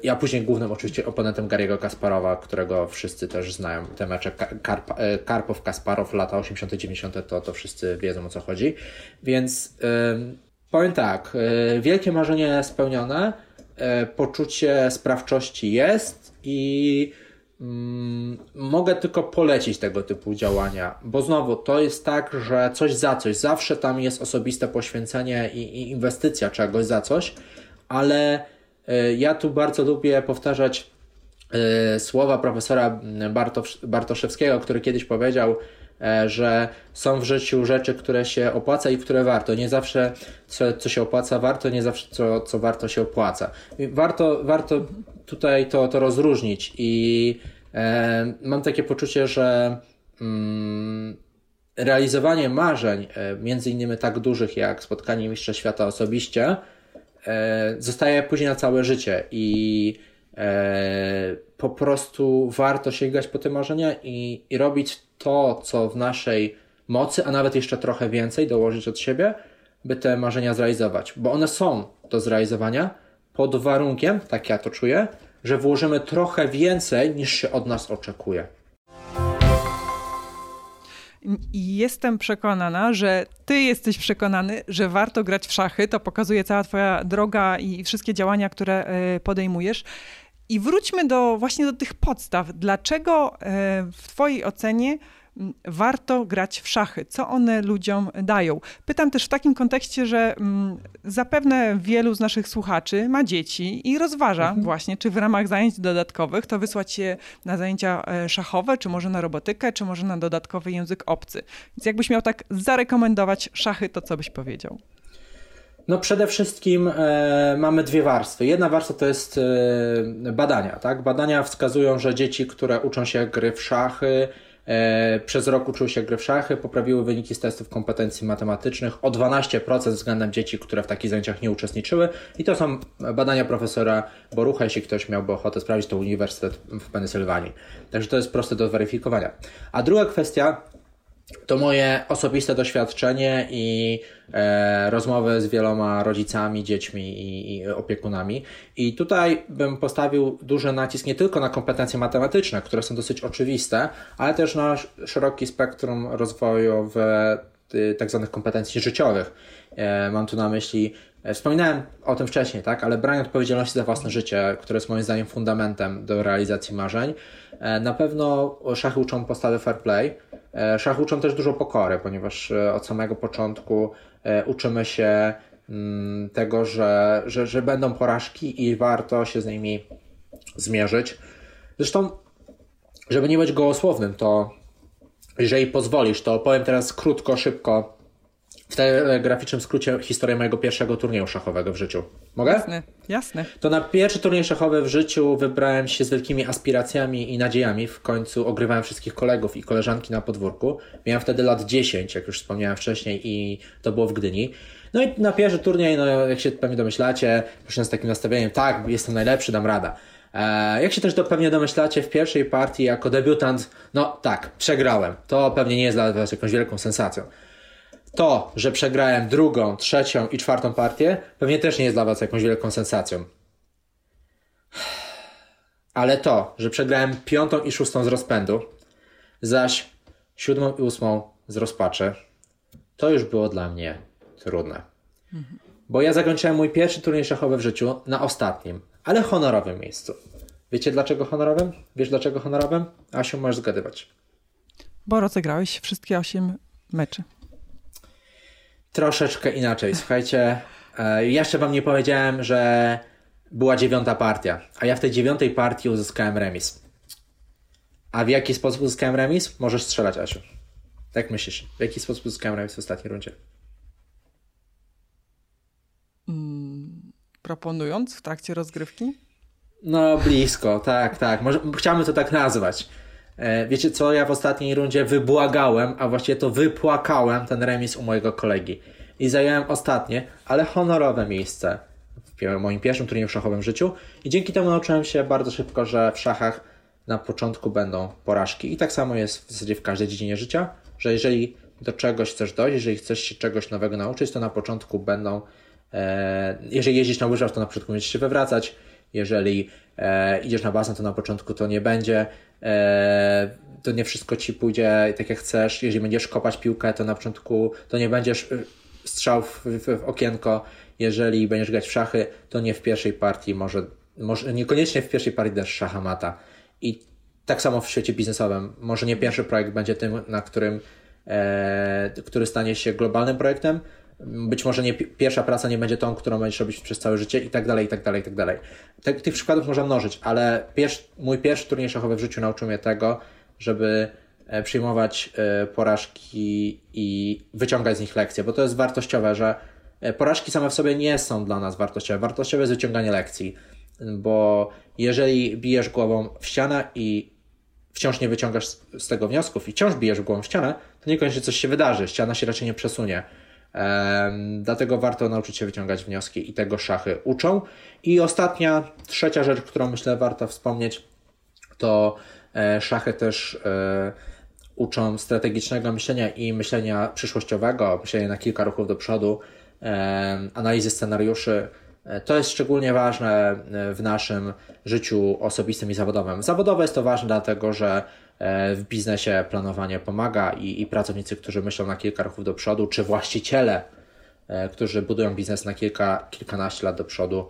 ja później głównym oczywiście oponentem Gariego Kasparowa, którego wszyscy też znają. Te mecze Karp e, Karpow-Kasparow lata 80-90 to, to wszyscy wiedzą o co chodzi. Więc powiem tak, wielkie marzenie spełnione, poczucie sprawczości jest i mogę tylko polecić tego typu działania, bo znowu to jest tak, że coś za coś, zawsze tam jest osobiste poświęcenie i, i inwestycja czegoś za coś, ale y, ja tu bardzo lubię powtarzać y, słowa profesora Bartoszewskiego, który kiedyś powiedział, e, że są w życiu rzeczy, które się opłaca i które warto. Nie zawsze co, co się opłaca warto, nie zawsze co, co warto się opłaca. Warto, warto tutaj to, to rozróżnić. I e, mam takie poczucie, że mm, realizowanie marzeń, e, między innymi tak dużych jak spotkanie Mistrza Świata osobiście, e, zostaje później na całe życie. I e, po prostu warto sięgać po te marzenia i, i robić to, co w naszej mocy, a nawet jeszcze trochę więcej dołożyć od siebie, by te marzenia zrealizować, bo one są do zrealizowania pod warunkiem, tak ja to czuję, że włożymy trochę więcej niż się od nas oczekuje. Jestem przekonana, że ty jesteś przekonany, że warto grać w szachy. To pokazuje cała twoja droga i wszystkie działania, które e, podejmujesz. I wróćmy do właśnie do tych podstaw. Dlaczego e, w twojej ocenie warto grać w szachy? Co one ludziom dają? Pytam też w takim kontekście, że zapewne wielu z naszych słuchaczy ma dzieci i rozważa mhm. właśnie, czy w ramach zajęć dodatkowych to wysłać je na zajęcia e, szachowe, czy może na robotykę, czy może na dodatkowy język obcy. Więc jakbyś miał tak zarekomendować szachy, to co byś powiedział? No przede wszystkim e, mamy dwie warstwy. Jedna warstwa to jest e, badania. Tak? Badania wskazują, że dzieci, które uczą się gry w szachy, przez rok uczyły się gry w szachy, poprawiły wyniki z testów kompetencji matematycznych o 12% względem dzieci, które w takich zajęciach nie uczestniczyły. I to są badania profesora Borucha, jeśli ktoś miałby ochotę sprawdzić, to Uniwersytet w Pensylwanii. Także to jest proste do zweryfikowania. A druga kwestia to moje osobiste doświadczenie i e, rozmowy z wieloma rodzicami, dziećmi i, i, opiekunami. I tutaj bym postawił duży nacisk nie tylko na kompetencje matematyczne, które są dosyć oczywiste, ale też na szeroki spektrum rozwoju w y, tak zwanych kompetencji życiowych. E, mam tu na myśli Wspominałem o tym wcześniej, tak, ale branie odpowiedzialności za własne życie, które jest moim zdaniem fundamentem do realizacji marzeń. E, na pewno szachy uczą postawy fair play, E, szach uczą też dużo pokory, ponieważ e, od samego początku e, uczymy się mm, tego, że, że, że będą porażki i warto się z nimi zmierzyć. Zresztą, żeby nie być gołosłownym, to jeżeli pozwolisz, to powiem teraz krótko, szybko w telegraficznym skrócie historię mojego pierwszego turnieju szachowego w życiu. Mogę? Jasne, jasne. To na pierwszy turniej szachowy w życiu wybrałem się z wielkimi aspiracjami i nadziejami. W końcu ogrywałem wszystkich kolegów i koleżanki na podwórku. Miałem wtedy lat 10, jak już wspomniałem wcześniej, i to było w Gdyni. No i na pierwszy turniej, no jak się pewnie domyślacie, poszedłem z takim nastawieniem, tak, jestem najlepszy, dam rada. E, jak się też to pewnie domyślacie, w pierwszej partii jako debiutant, no tak, przegrałem. To pewnie nie jest dla Was jakąś wielką sensacją. To, że przegrałem drugą, trzecią i czwartą partię, pewnie też nie jest dla Was jakąś wielką sensacją. Ale to, że przegrałem piątą i szóstą z rozpędu, zaś siódmą i ósmą z rozpaczy, to już było dla mnie trudne. Bo ja zakończyłem mój pierwszy turniej szachowy w życiu na ostatnim, ale honorowym miejscu. Wiecie dlaczego honorowym? Wiesz dlaczego honorowym? Asiu, możesz zgadywać. Bo rozegrałeś wszystkie osiem meczy. Troszeczkę inaczej. Słuchajcie, e, jeszcze wam nie powiedziałem, że była dziewiąta partia, a ja w tej dziewiątej partii uzyskałem remis. A w jaki sposób uzyskałem remis? Możesz strzelać, Asiu. Jak myślisz? W jaki sposób uzyskałem remis w ostatniej rundzie? Hmm, proponując w trakcie rozgrywki? No, blisko, tak, tak. Może, chciałbym to tak nazwać. E, wiecie co, ja w ostatniej rundzie wybłagałem, a właściwie to wypłakałem ten remis u mojego kolegi. I zająłem ostatnie, ale honorowe miejsce w moim pierwszym turnieju szachowym w życiu. I dzięki temu nauczyłem się bardzo szybko, że w szachach na początku będą porażki. I tak samo jest w zasadzie w każdej dziedzinie życia, że jeżeli do czegoś chcesz dojść, jeżeli chcesz się czegoś nowego nauczyć, to na początku będą, e, jeżeli jeździsz na łyżwach, to na początku będziesz się wywracać, jeżeli e, idziesz na basen, to na początku to nie będzie, to nie wszystko ci pójdzie tak jak chcesz. Jeżeli będziesz kopać piłkę, to na początku to nie będziesz y, strzał w, w, w okienko. Jeżeli będziesz grać w szachy, to nie w pierwszej partii, może, może niekoniecznie w pierwszej partii dasz szachamata. I tak samo w świecie biznesowym. Może nie pierwszy projekt będzie tym, na którym, e, który stanie się globalnym projektem, być może nie, pierwsza praca nie będzie tą, którą będziesz robić przez całe życie i tak dalej, i tak dalej, i tak dalej. Tych, przykładów można mnożyć, ale mój pierwszy turniej szachowy w życiu nauczył mnie tego, żeby e, przyjmować e, porażki i wyciągać z nich lekcje, bo to jest wartościowe, że e, porażki same w sobie nie są dla nas wartościowe. Wartościowe jest wyciąganie lekcji, bo jeżeli bijesz głową w ścianę i wciąż nie wyciągasz z tego wniosków i wciąż bijesz głową w ścianę, to niekoniecznie coś się wydarzy, ściana się raczej nie przesunie. Dlatego warto nauczyć się wyciągać wnioski i tego szachy uczą. I ostatnia, trzecia rzecz, którą myślę warto wspomnieć, to e, szachy też e, uczą strategicznego myślenia i myślenia przyszłościowego, myślenia na kilka ruchów do przodu, analizy scenariuszy. E, to jest szczególnie ważne w naszym życiu osobistym i zawodowym. Zawodowe jest to ważne dlatego, że w biznesie planowanie pomaga i, i pracownicy, którzy myślą na kilka ruchów do przodu, czy właściciele, e, którzy budują biznes na kilka, kilkanaście lat do przodu,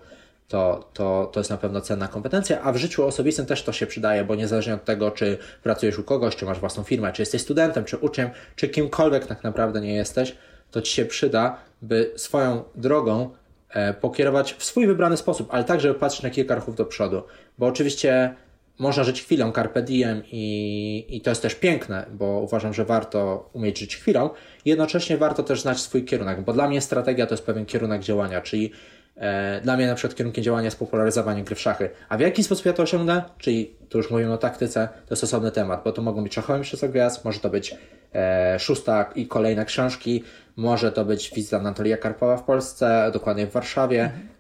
to, to, to jest na pewno cenna kompetencja, a w życiu osobistym też to się przydaje, bo niezależnie od tego, czy pracujesz u kogoś, czy masz własną firmę, czy jesteś studentem, czy uczniem, czy kimkolwiek tak naprawdę nie jesteś, to ci się przyda, by swoją drogą e, pokierować w swój wybrany sposób, ale tak, żeby patrzeć na kilka ruchów do przodu, bo oczywiście można żyć chwilą, carpe diem i, i to jest też piękne, bo uważam, że warto umieć żyć chwilą. Jednocześnie warto też znać swój kierunek, bo dla mnie strategia to jest pewien kierunek działania, czyli E, dla mnie na przykład kierunkiem działania jest popularyzowanie gry w szachy. A w jaki sposób ja to osiągnę? Czyli tu już mówimy o taktyce, to jest osobny temat, bo to mogą być szachowe mistrzostwa gwiazd, może to być e, szósta i kolejne książki, może to być wizyta Anatolia Karpowa w Polsce, dokładnie w Warszawie. Mhm.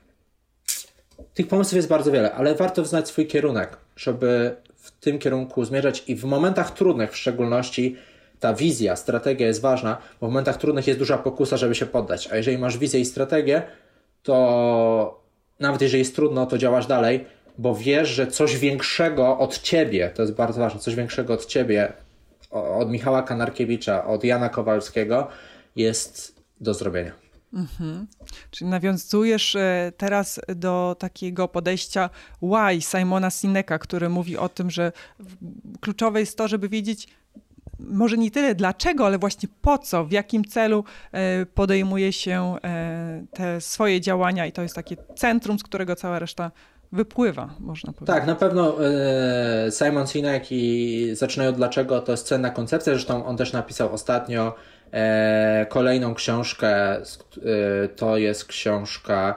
Tych pomysłów jest bardzo wiele, ale warto znać swój kierunek, żeby w tym kierunku zmierzać i w momentach trudnych w szczególności ta wizja, strategia jest ważna, bo w momentach trudnych jest duża pokusa, żeby się poddać. A jeżeli masz wizję i strategię, to nawet jeżeli jest trudno, to działasz dalej, bo wiesz, że coś większego od ciebie, to jest bardzo ważne, coś większego od ciebie, od Michała Kanarkiewicza, od Jana Kowalskiego jest do zrobienia. Mhm. Czyli nawiązujesz e, teraz do takiego podejścia why Simona Sineka, który mówi o tym, że kluczowe jest to, żeby wiedzieć, może nie tyle dlaczego, ale właśnie po co, w jakim celu e, podejmuje się e, te swoje działania i to jest takie centrum, z którego cała reszta wypływa, można powiedzieć. Tak, na pewno Simon Sinek i zaczynają dlaczego to jest cenna koncepcja, zresztą on też napisał ostatnio kolejną książkę, to jest książka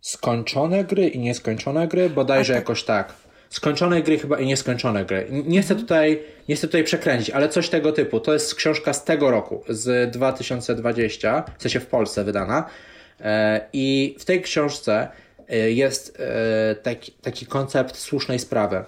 Skończone gry i nieskończone gry, bodajże tak. jakoś tak skończone gry chyba i nieskończone gry. Nie chcę tutaj, nie chcę tutaj przekręcić, ale coś tego typu. To jest książka z tego roku, z 2020, w sensie w Polsce wydana. E, I w tej książce e, jest e, taki, taki koncept słusznej sprawy,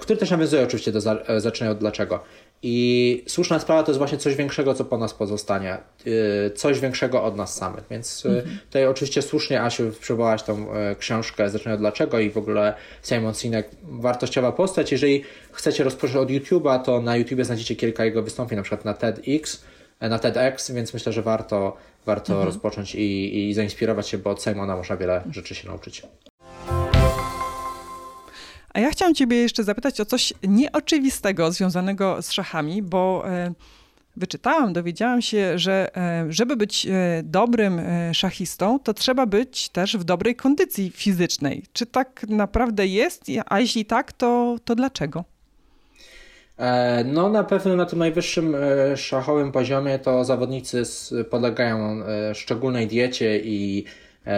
który też nawiązuje oczywiście do zaczynania od dlaczego. I słuszna sprawa to jest właśnie coś większego, co po nas pozostanie, y, coś większego od nas samych. Więc y, mhm. tutaj oczywiście słusznie, Asiu, przywołałaś tą y, książkę Zaczynaj od dlaczego i w ogóle Simon Sinek, wartościowa postać. Jeżeli chcecie rozpocząć od YouTube'a, to na YouTubie znajdziecie kilka jego wystąpień, na przykład na TEDx, e, na TEDx, więc myślę, że warto, warto mhm. rozpocząć i, i zainspirować się, bo od Simona można wiele rzeczy się nauczyć. A ja chciałam Ciebie jeszcze zapytać o coś nieoczywistego związanego z szachami, bo e, wyczytałam, dowiedziałam się, że e, żeby być e, dobrym szachistą, to trzeba być też w dobrej kondycji fizycznej. Czy tak naprawdę jest? A jeśli tak, to, to dlaczego? No, na pewno na tym najwyższym szachowym poziomie to zawodnicy podlegają szczególnej diecie i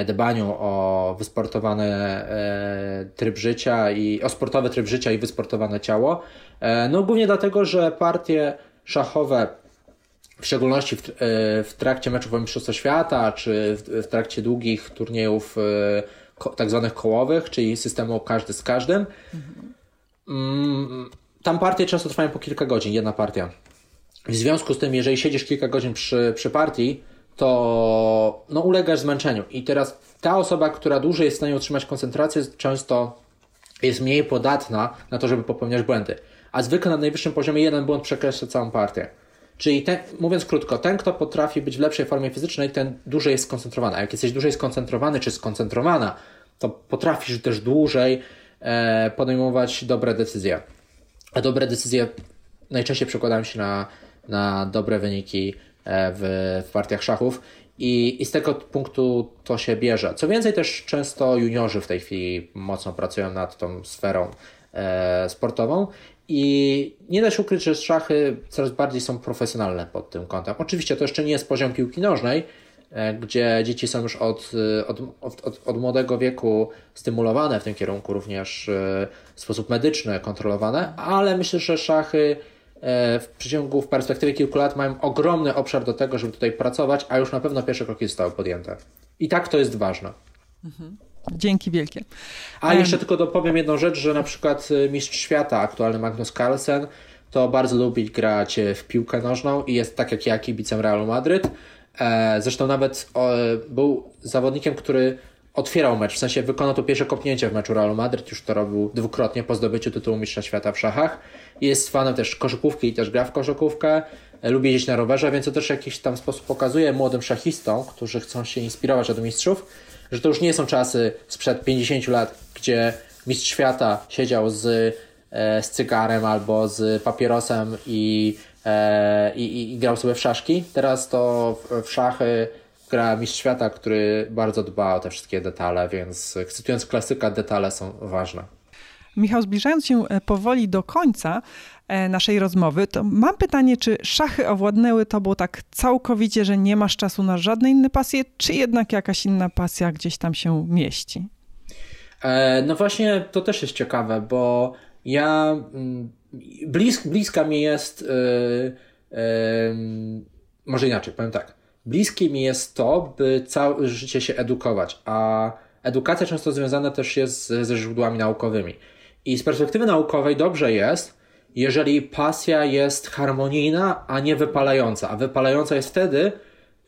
dbaniu o wysportowany e, tryb życia i o sportowy tryb życia i wysportowane ciało. E, no głównie dlatego, że partie szachowe w szczególności w, w trakcie meczów o Mistrzostwo Świata, czy w, w trakcie długich turniejów tak zwanych kołowych, czyli systemu każdy z każdym, mhm. tam partie często trwają po kilka godzin, jedna partia. W związku z tym, jeżeli siedzisz kilka godzin przy, przy partii, to no, ulegasz zmęczeniu. I teraz ta osoba, która dłużej jest w stanie utrzymać koncentrację, często jest mniej podatna na to, żeby popełniać błędy. A zwykle na najwyższym poziomie jeden błąd przekreśla całą partię. Czyli ten, mówiąc krótko, ten, kto potrafi być w lepszej formie fizycznej, ten dłużej jest skoncentrowany. A jak jesteś dłużej skoncentrowany czy skoncentrowana, to potrafisz też dłużej e, podejmować dobre decyzje. A dobre decyzje najczęściej przekładają się na, na dobre wyniki w, w partiach szachów i, i z tego punktu to się bierze. Co więcej, też często juniorzy w tej chwili mocno pracują nad tą sferą e, sportową i nie da się ukryć, że szachy coraz bardziej są profesjonalne pod tym kątem. Oczywiście to jeszcze nie jest poziom piłki nożnej, e, gdzie dzieci są już od, od, od, od, młodego wieku stymulowane w tym kierunku, również e, w sposób medyczny kontrolowane, ale myślę, że szachy E, w przeciągu, w perspektywie kilku lat mają ogromny obszar do tego, żeby tutaj pracować, a już na pewno pierwsze kroki zostały podjęte. I tak to jest ważne. Mhm. Dzięki wielkie. A jeszcze tylko dopowiem jedną rzecz, że na przykład e, mistrz świata, aktualny Magnus Carlsen, to bardzo lubi grać w piłkę nożną i jest tak jak ja kibicem Realu Madryt. E, zresztą nawet był zawodnikiem, który otwierał mecz, w sensie wykonał to pierwsze kopnięcie w meczu Realu Madryt, już to robił dwukrotnie po zdobyciu tytułu mistrza świata w szachach. Jest fanem też koszykówki i też gra w koszykówkę. Lubi jeździć na rowerze, więc to też w jakiś tam sposób pokazuje młodym szachistom, którzy chcą się inspirować od mistrzów, że to już nie są czasy sprzed 50 lat, gdzie mistrz świata siedział z, e, z cygarem albo z papierosem i, e, i, i grał sobie w szaszki. Teraz to w szachy gra mistrz świata, który bardzo dba o te wszystkie detale, więc cytując klasyka, detale są ważne. Michał, zbliżając się e, powoli do końca e, naszej rozmowy, to mam pytanie, czy szachy owładnęły tobą tak całkowicie, że nie masz czasu na żadne inne pasje, czy jednak jakaś inna pasja gdzieś tam się mieści? E, no właśnie, to też jest ciekawe, bo ja mm, blisk, bliska mi jest yy, yy, może inaczej, powiem tak bliskie mi jest to, by całe życie się edukować, a edukacja często związana też jest ze źródłami naukowymi. I z perspektywy naukowej dobrze jest, jeżeli pasja jest harmonijna, a nie wypalająca. A wypalająca jest wtedy,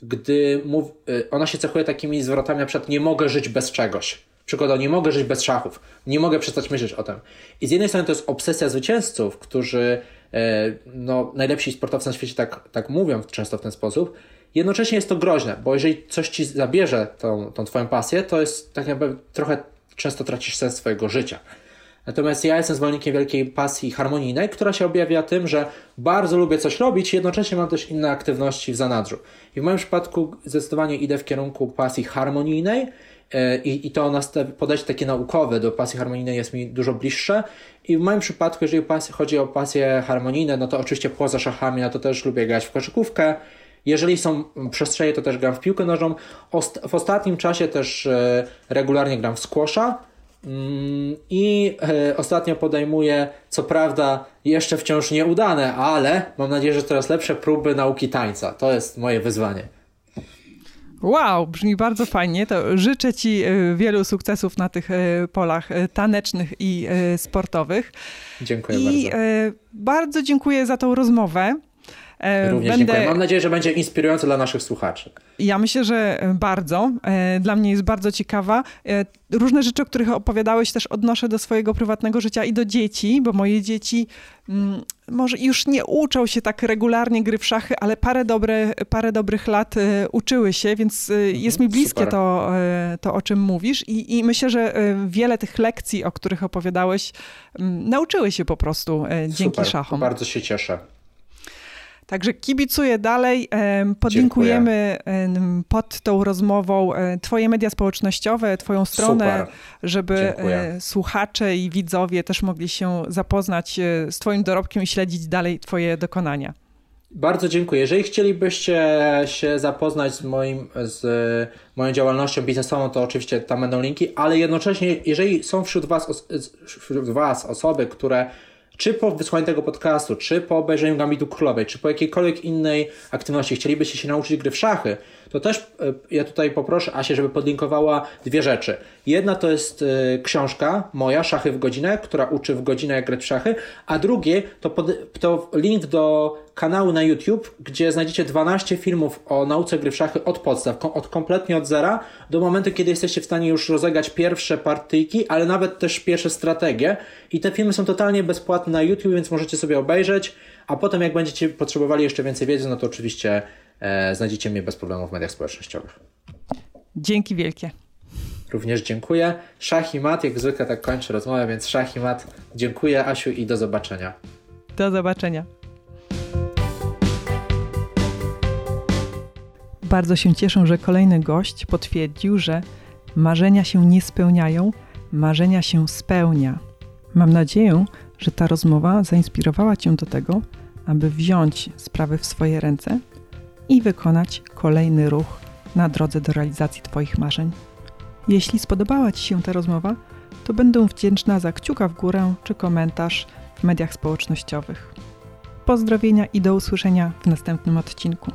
gdy mów, y, ona się cechuje takimi zwrotami, na przykład nie mogę żyć bez czegoś. Przykładowo, nie mogę żyć bez szachów. Nie mogę przestać myśleć o tym. I z jednej strony to jest obsesja zwycięzców, którzy, e, no, najlepsi sportowcy na świecie tak, tak mówią często w ten sposób. Jednocześnie jest to groźne, bo jeżeli coś ci zabierze tą, tą twoją pasję, to jest tak jakby trochę często tracisz sens swojego życia. Natomiast ja jestem zwolennikiem wielkiej pasji harmonijnej, która się objawia tym, że bardzo lubię coś robić, jednocześnie mam też inne aktywności w zanadrzu. I w moim przypadku zdecydowanie idę w kierunku pasji harmonijnej e, i, i to podejście takie naukowe do pasji harmonijnej jest mi dużo bliższe. I w moim przypadku, jeżeli chodzi o pasje harmonijne, no to oczywiście poza szachami, no to też lubię grać w koszykówkę, jeżeli są przestrzenie, to też gram w piłkę nożną. w ostatnim czasie też e, regularnie gram w squasha. Mm, I e, ostatnio podejmuję, co prawda, jeszcze wciąż nieudane, ale mam nadzieję, że coraz lepsze próby nauki tańca. To jest moje wyzwanie. Wow, brzmi bardzo fajnie. To życzę Ci e, wielu sukcesów na tych polach tanecznych i sportowych. Dziękuję I bardzo. bardzo dziękuję za tą rozmowę. E, Również Będę... dziękuję. Mam nadzieję, że będzie inspirujące dla naszych słuchaczy. Ja myślę, że bardzo. E, dla mnie jest bardzo ciekawa. E, różne rzeczy, o których opowiadałeś, też odnoszę do swojego prywatnego życia i do dzieci, bo moje dzieci mm, może już nie uczą się tak regularnie gry w szachy, ale parę, dobre, parę dobrych lat uczyły się, więc jest mi bliskie to, to, o czym mówisz. I, I, myślę, że wiele tych lekcji, o których opowiadałeś, mm, nauczyły się po prostu dzięki Super. szachom. Bardzo się cieszę. Także kibicuję dalej. Podlinkujemy Dziękuję. pod tą rozmową e, Twoje media społecznościowe, Twoją stronę, Super. żeby Dziękuję. E, słuchacze i widzowie też mogli się zapoznać e, z Twoim dorobkiem i śledzić dalej Twoje dokonania. Bardzo dziękuję. Jeżeli chcielibyście się zapoznać z, moim, z moją działalnością biznesową, to oczywiście tam będą linki, ale jednocześnie, jeżeli są wśród Was, wśród was osoby, które czy po wysłaniu tego podcastu, czy po obejrzeniu Gambitu Królowej, czy po jakiejkolwiek innej aktywności chcielibyście się nauczyć gry w szachy, to też e, ja tutaj poproszę Asię, żeby podlinkowała dwie rzeczy. Jedna to jest e, książka moja, Szachy w godzinę, która uczy w godzinę jak grać w szachy, a drugie to, pod, to link do kanału na YouTube, gdzie znajdziecie 12 filmów o nauce gry w szachy od podstaw, od kompletnie od zera do momentu, kiedy jesteście w stanie już rozegrać pierwsze partyjki, ale nawet też pierwsze strategie. I te filmy są totalnie bezpłatne na YouTube, więc możecie sobie obejrzeć, a potem jak będziecie potrzebowali jeszcze więcej wiedzy, no to oczywiście znajdziecie mnie bez problemu w mediach społecznościowych. Dzięki wielkie. Również dziękuję. Szach i mat, jak zwykle tak kończę rozmowę, więc szach i mat. Dziękuję Asiu i do zobaczenia. Do zobaczenia. Bardzo się cieszę, że kolejny gość potwierdził, że marzenia się nie spełniają, marzenia się spełnia. Mam nadzieję, że ta rozmowa zainspirowała Cię do tego, aby wziąć sprawy w swoje ręce i wykonać kolejny ruch na drodze do realizacji Twoich marzeń. Jeśli spodobała Ci się ta rozmowa, to będę wdzięczna za kciuka w górę czy komentarz w mediach społecznościowych. Pozdrowienia i do usłyszenia w następnym odcinku.